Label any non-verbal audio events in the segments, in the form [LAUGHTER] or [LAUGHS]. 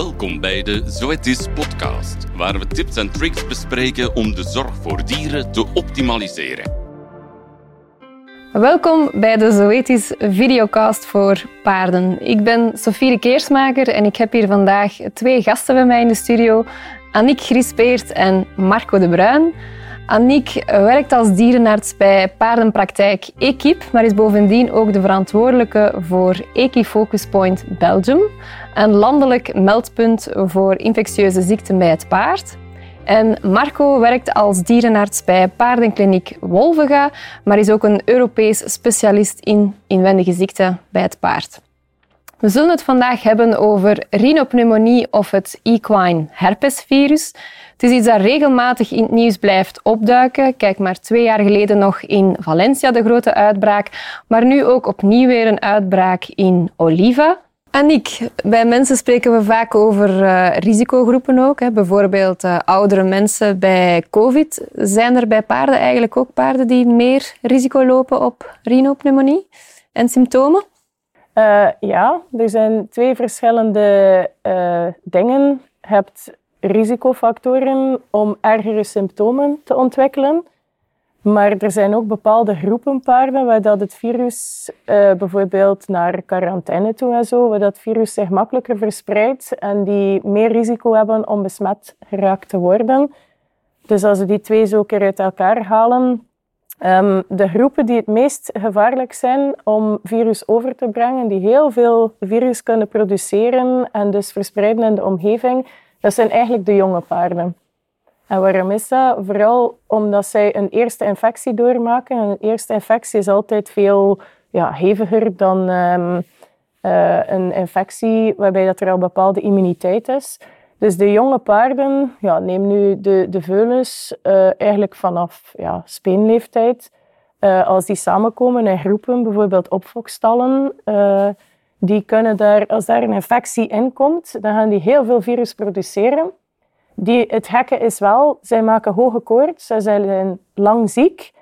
Welkom bij de Zoetis podcast, waar we tips en tricks bespreken om de zorg voor dieren te optimaliseren. Welkom bij de Zoetis videocast voor paarden. Ik ben Sofie Keersmaker en ik heb hier vandaag twee gasten bij mij in de studio. Annick Grispeert en Marco de Bruin. Annick werkt als dierenarts bij paardenpraktijk Equip, maar is bovendien ook de verantwoordelijke voor Equifocus Point Belgium, een landelijk meldpunt voor infectieuze ziekten bij het paard. En Marco werkt als dierenarts bij paardenkliniek Wolvega, maar is ook een Europees specialist in inwendige ziekten bij het paard. We zullen het vandaag hebben over rhinopneumonie of het equine herpesvirus. Het is iets dat regelmatig in het nieuws blijft opduiken. Kijk maar twee jaar geleden nog in Valencia de grote uitbraak, maar nu ook opnieuw weer een uitbraak in Oliva. Annick, bij mensen spreken we vaak over uh, risicogroepen ook. Hè. Bijvoorbeeld uh, oudere mensen bij COVID. Zijn er bij paarden eigenlijk ook paarden die meer risico lopen op rhinopneumonie en symptomen? Uh, ja, er zijn twee verschillende dingen. Je hebt risicofactoren om ergere symptomen te ontwikkelen. Maar er zijn ook bepaalde groepen paarden waar dat het virus uh, bijvoorbeeld naar quarantaine toe en zo, waar dat virus zich makkelijker verspreidt en die meer risico hebben om besmet geraakt te worden. Dus als we die twee zo keer uit elkaar halen, um, de groepen die het meest gevaarlijk zijn om virus over te brengen, die heel veel virus kunnen produceren en dus verspreiden in de omgeving, dat zijn eigenlijk de jonge paarden. En waarom is dat? Vooral omdat zij een eerste infectie doormaken. een eerste infectie is altijd veel ja, heviger dan um, uh, een infectie waarbij dat er al bepaalde immuniteit is. Dus de jonge paarden, ja, neem nu de, de veulens, uh, eigenlijk vanaf ja, speenleeftijd. Uh, als die samenkomen in groepen, bijvoorbeeld opfokstallen, die kunnen daar, als daar een infectie in komt, dan gaan die heel veel virus produceren. Die, het gekke is wel, zij maken hoge koorts, zij zijn lang ziek.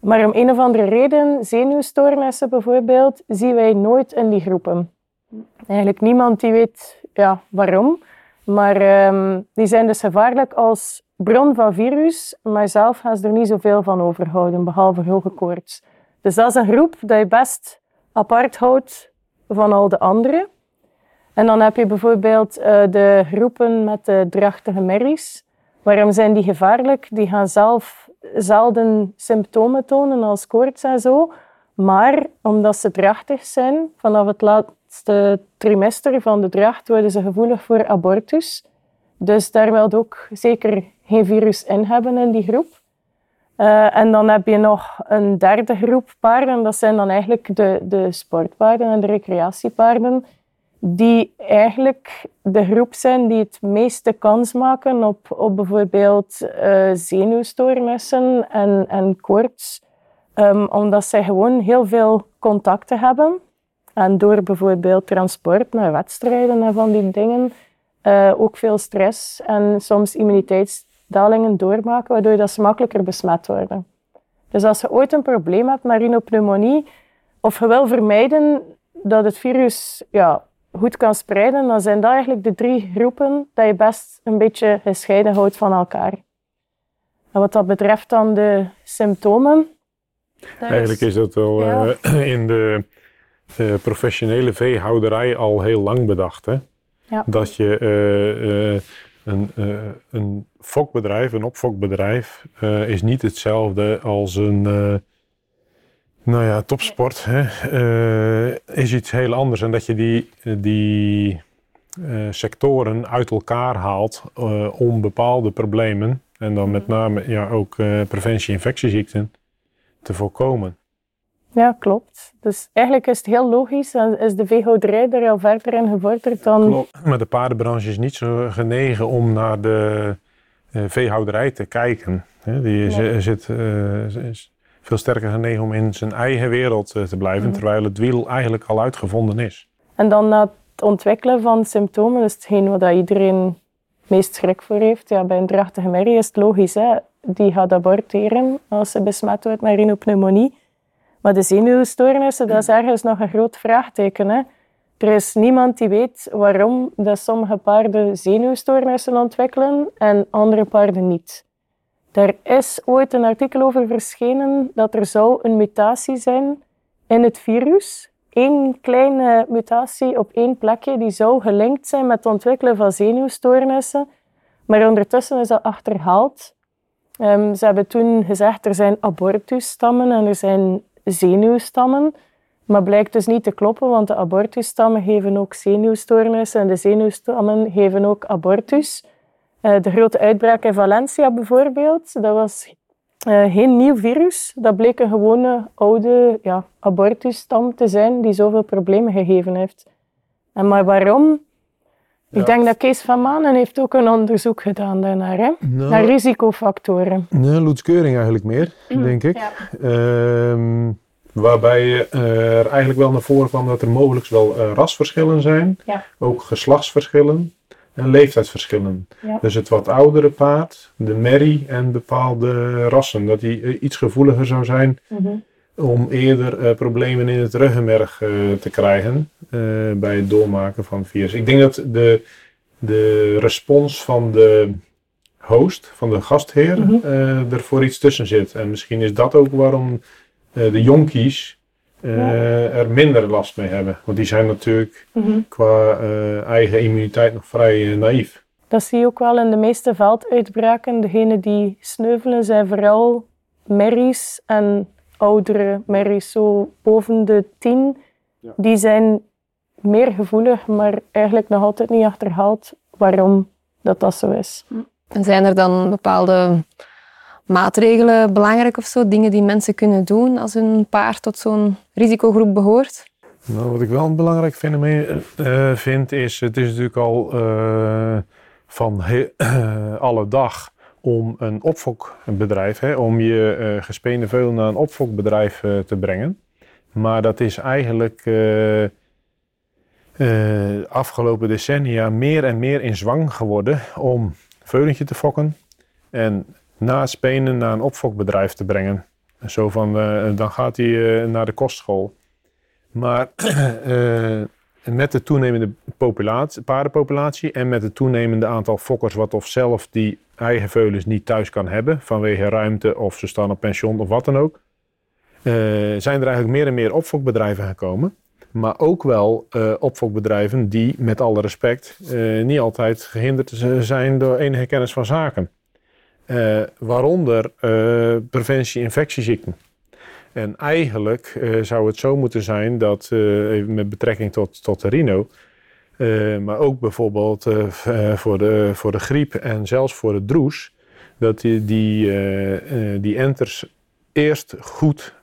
Maar om een of andere reden, zenuwstoornissen bijvoorbeeld, zien wij nooit in die groepen. Eigenlijk niemand die weet ja, waarom. Maar um, die zijn dus gevaarlijk als bron van virus, maar zelf gaan ze er niet zoveel van overhouden, behalve hoge koorts. Dus dat is een groep dat je best apart houdt van al de anderen. En dan heb je bijvoorbeeld uh, de groepen met de drachtige merries. Waarom zijn die gevaarlijk? Die gaan zelf zelden symptomen tonen als koorts en zo. Maar omdat ze drachtig zijn, vanaf het laatste trimester van de dracht worden ze gevoelig voor abortus. Dus daar wil ook zeker geen virus in hebben in die groep. Uh, en dan heb je nog een derde groep paarden. Dat zijn dan eigenlijk de, de sportpaarden en de recreatiepaarden die eigenlijk de groep zijn die het meeste kans maken op, op bijvoorbeeld uh, zenuwstoornissen en, en koorts. Um, omdat zij gewoon heel veel contacten hebben. En door bijvoorbeeld transport naar wedstrijden en van die dingen uh, ook veel stress en soms immuniteitsdalingen doormaken, waardoor dat ze makkelijker besmet worden. Dus als je ooit een probleem hebt met rhinopneumonie, of je wil vermijden dat het virus ja, goed kan spreiden, dan zijn dat eigenlijk de drie groepen dat je best een beetje gescheiden houdt van elkaar. En wat dat betreft dan de symptomen. Eigenlijk is dat wel uh, [CLEARS THROAT] in de uh, professionele veehouderij al heel lang bedacht. Hè? Ja. Dat je uh, een, een fokbedrijf, een opfokbedrijf, is niet hetzelfde als een nou ja, topsport hè, uh, is iets heel anders. En dat je die, die uh, sectoren uit elkaar haalt uh, om bepaalde problemen, en dan met name ja, ook preventie infectieziekten, te voorkomen. Ja, klopt. Dus eigenlijk is het heel logisch en is de veehouderij er al verder in gevorderd dan... Klopt, maar de paardenbranche is niet zo genegen om naar de veehouderij te kijken. Die nee. zit, is, veel sterker genegen om in zijn eigen wereld eh, te blijven, mhm. terwijl het wiel eigenlijk al uitgevonden is. En dan na het ontwikkelen van symptomen, is hetgeen wat iedereen meest schrik voor heeft. Ja, bij een drachtige merrie is het logisch, hè? die gaat aborteren als ze besmet wordt met rhinopneumonie. Maar de zenuwstoornissen, dat is ergens nog een groot vraagteken. Hè? er is niemand die weet waarom dat sommige paarden zenuwstoornissen ontwikkelen en andere paarden niet. Er is ooit een artikel over verschenen dat er zou een mutatie zijn in het virus. Eén kleine mutatie op één plekje die zou gelinkt zijn met het ontwikkelen van zenuwstoornissen. Maar ondertussen is dat achterhaald. Um, ze hebben toen gezegd er zijn abortusstammen en er zijn zenuwstammen. Maar blijkt dus niet te kloppen, want de abortusstammen geven ook zenuwstoornissen en de zenuwstammen geven ook abortus. Uh, de grote uitbraak in Valencia bijvoorbeeld, dat was uh, geen nieuw virus. Dat bleek een gewone oude ja, abortusstam te zijn die zoveel problemen gegeven heeft. En maar waarom? Ik denk dat Kees van Manen heeft ook een onderzoek gedaan daarnaar, hè? Nou, naar risicofactoren. Nee, Loets Keuring eigenlijk meer, mm, denk ik. Ja. Ehm, waarbij er eigenlijk wel naar voren kwam dat er mogelijk wel uh, rasverschillen zijn, ja. ook geslachtsverschillen en leeftijdsverschillen. Ja. Dus het wat oudere paard, de merrie en bepaalde rassen, dat die eh, iets gevoeliger zou zijn mhm. Om eerder uh, problemen in het ruggenmerg te krijgen bij het doormaken van virus. Ik denk dat de, de respons van de host, van de gastheer, mm er voor iets tussen zit. En misschien is dat ook waarom eh, de jonkies er minder last mee hebben. Want die zijn natuurlijk mhm. qua eigen immuniteit nog vrij naïef. Dat zie je ook wel in de meeste velduitbraken. Degenen die sneuvelen zijn vooral merries en oudere merries, zo boven de tien. Ja. Die zijn meer gevoelig, maar eigenlijk nog altijd niet achterhaald waarom dat, dat zo is. En zijn er dan bepaalde maatregelen belangrijk of zo? Dingen die mensen kunnen doen als hun paard tot zo'n risicogroep behoort? Nou, wat ik wel een belangrijk fenomeen uh, vind, is het is natuurlijk al uh, van [CLEARS THROAT] alle dag om een opfokbedrijf, hè, om je uh, gespeende veul naar een opfokbedrijf te brengen. Maar dat is eigenlijk afgelopen decennia meer en meer in zwang geworden om veulentje te fokken. En na Spenen naar een opfokbedrijf te brengen. Zo van, uh, dan gaat hij uh, naar de kostschool. Maar uh, [CLEARS THROAT] met de toenemende populatie, paardenpopulatie en met het toenemende aantal fokkers wat of zelf die eigen veulens niet thuis kan hebben vanwege ruimte of ze staan op pensioen of wat dan ook, zijn er eigenlijk meer en meer opfokbedrijven gekomen. Maar ook wel opfokbedrijven die, met alle respect, niet altijd gehinderd zijn door enige kennis van zaken. Uh, waaronder uh, preventie infectieziekten. En eigenlijk uh, zou het zo moeten zijn dat, met betrekking tot, tot de rino, maar ook bijvoorbeeld voor, de, voor de griep en zelfs voor de droes, dat die, die, die enters eerst goed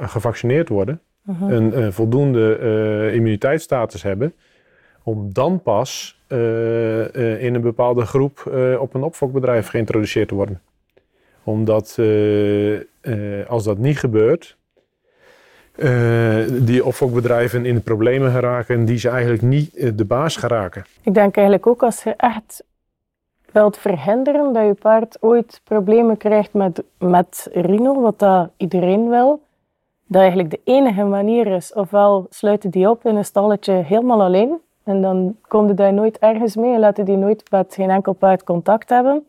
gevaccineerd worden, -huh. een voldoende immuniteitsstatus hebben, om dan pas in een bepaalde groep op een opfokbedrijf geïntroduceerd te worden. Omdat als dat niet gebeurt, die opfokbedrijven in problemen geraken die ze eigenlijk niet de baas geraken. Ik denk eigenlijk ook als je echt wilt verhinderen dat je paard ooit problemen krijgt met, met rino, wat dat iedereen wil, dat eigenlijk de enige manier is, ofwel sluiten die op in een stalletje helemaal alleen, en dan kom je daar nooit ergens mee en laat je die nooit met geen enkel paard contact hebben.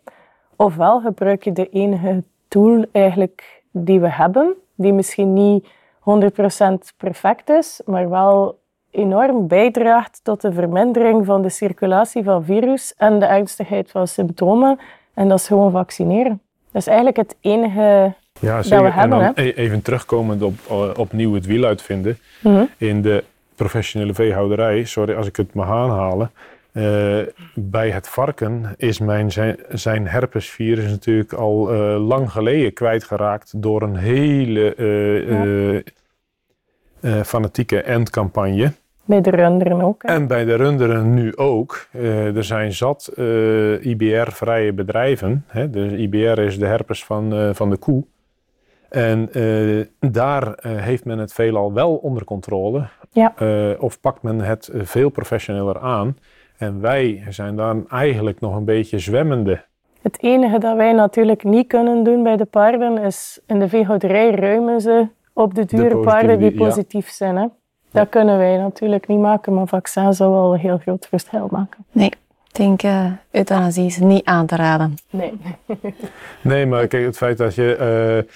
Ofwel gebruik je de enige tool eigenlijk die we hebben, die misschien niet 100% perfect is, maar wel enorm bijdraagt tot de vermindering van de circulatie van virus en de ernstigheid van symptomen. En dat is gewoon vaccineren. Dat is eigenlijk het enige ja, dat we hebben. En dan e- even terugkomend op uh, opnieuw het wiel uitvinden. Mm In de professionele veehouderij, sorry als ik het mag aanhalen. Uh, bij het varken is mijn, zijn, zijn herpesvirus natuurlijk al uh, lang geleden kwijtgeraakt door een hele uh, fanatieke endcampagne. Bij de runderen ook. Hè? En bij de runderen nu ook. er zijn zat IBR-vrije bedrijven. Hè? Dus IBR is de herpes van, van de koe. En daar heeft men het veelal wel onder controle. Ja. Uh, of pakt men het veel professioneler aan? En wij zijn dan eigenlijk nog een beetje zwemmende. Het enige dat wij natuurlijk niet kunnen doen bij de paarden is in de veehouderij ruimen ze op de dure paarden die positief zijn. Hè? Dat kunnen wij natuurlijk niet maken, maar vaccin zou wel een heel groot verschil maken. Nee, ik denk uh, euthanasie is niet aan te raden. Nee. [LAUGHS] nee, maar kijk, het feit dat je... Uh,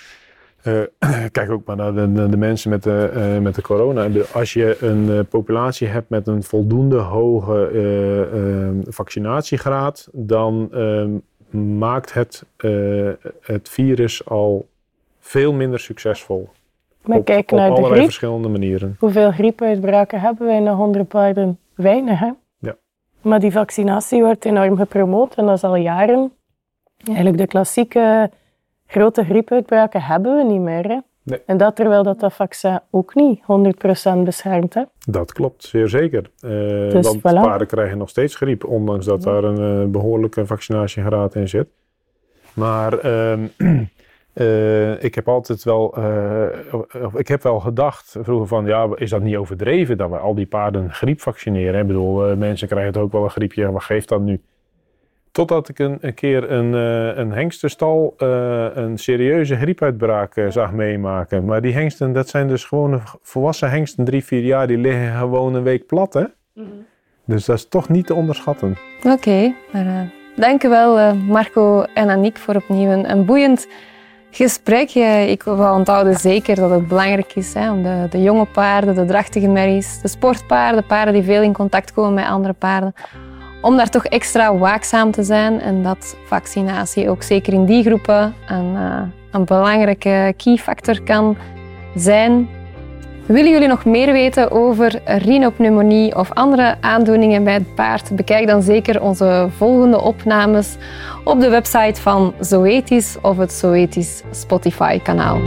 [CLEARS THROAT] kijk ook maar naar de, de, mensen met de, uh, met de corona. Als je een populatie hebt met een voldoende hoge vaccinatiegraad, dan ehm, maakt het, het virus al veel minder succesvol. Maar op, kijk naar op de allerlei griep. verschillende manieren. Hoeveel griepuitbraken hebben wij na 100 paarden? Weinig, hè? Ja. Maar die vaccinatie wordt enorm gepromoot en dat is al jaren. Eigenlijk de klassieke grote griepuitbraken hebben we niet meer, hè? Nee. En dat terwijl dat, dat vaccin ook niet 100% beschermt, hè? Dat klopt, zeer zeker. Uh, Dus want voilà. paarden krijgen nog steeds griep, ondanks dat daar een uh, behoorlijke vaccinatiegraad in zit. Maar ehm, Uh, [CLEARS THROAT] ik heb altijd wel, ik heb wel gedacht vroeger van, ja, is dat niet overdreven dat we al die paarden griep vaccineren? Ik bedoel, mensen krijgen het ook wel een griepje, wat geeft dat nu? Totdat ik een, een keer een, een hengstenstal een serieuze griepuitbraak zag meemaken. Maar die hengsten, dat zijn dus gewoon volwassen hengsten, drie, vier jaar, die liggen gewoon een week plat, hè? Mm -hmm. Dus dat is toch niet te onderschatten. Oké, okay, maar dank u wel Marco en Aniek voor opnieuw een, een boeiend gesprek. Ik wil onthouden zeker dat het belangrijk is hè, om de, de, jonge paarden, de drachtige merries, de sportpaarden, paarden die veel in contact komen met andere paarden, om daar toch extra waakzaam te zijn en dat vaccinatie ook zeker in die groepen een, uh, een belangrijke key factor kan zijn. Willen jullie nog meer weten over rhinopneumonie of andere aandoeningen bij het paard? Bekijk dan zeker onze volgende opnames op de website van Zoetis of het Zoetis Spotify kanaal.